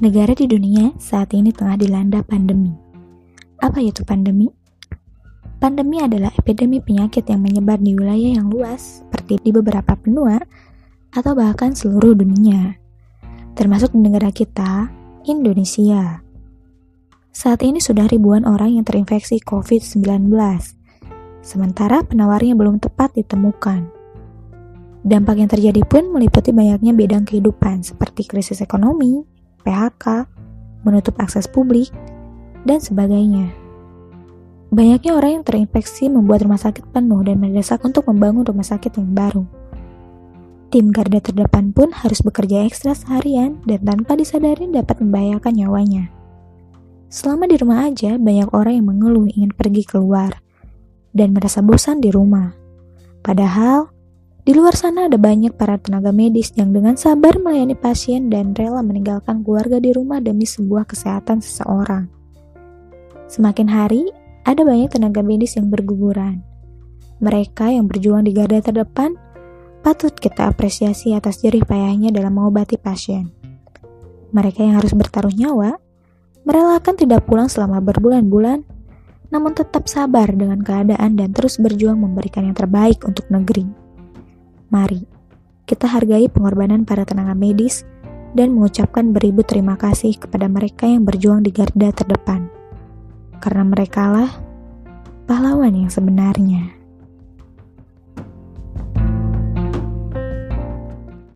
Negara di dunia saat ini tengah dilanda pandemi. Apa itu pandemi? Pandemi adalah epidemi penyakit yang menyebar di wilayah yang luas, seperti di beberapa benua atau bahkan seluruh dunia, termasuk di negara kita, Indonesia. Saat ini sudah ribuan orang yang terinfeksi COVID-19, sementara penawarnya belum tepat ditemukan. Dampak yang terjadi pun meliputi banyaknya bidang kehidupan seperti krisis ekonomi, PHK, menutup akses publik, dan sebagainya. Banyaknya orang yang terinfeksi membuat rumah sakit penuh dan mendesak untuk membangun rumah sakit yang baru. Tim garda terdepan pun harus bekerja ekstra seharian dan tanpa disadari dapat membahayakan nyawanya. Selama di rumah aja, banyak orang yang mengeluh ingin pergi keluar dan merasa bosan di rumah. Padahal, di luar sana ada banyak para tenaga medis yang dengan sabar melayani pasien dan rela meninggalkan keluarga di rumah demi sebuah kesehatan seseorang. Semakin hari, ada banyak tenaga medis yang berguguran. Mereka yang berjuang di garda terdepan patut kita apresiasi atas jerih payahnya dalam mengobati pasien. Mereka yang harus bertaruh nyawa, merelakan tidak pulang selama berbulan-bulan, namun tetap sabar dengan keadaan dan terus berjuang memberikan yang terbaik untuk negeri. Mari kita hargai pengorbanan para tenaga medis dan mengucapkan beribu terima kasih kepada mereka yang berjuang di garda terdepan. Karena merekalah pahlawan yang sebenarnya.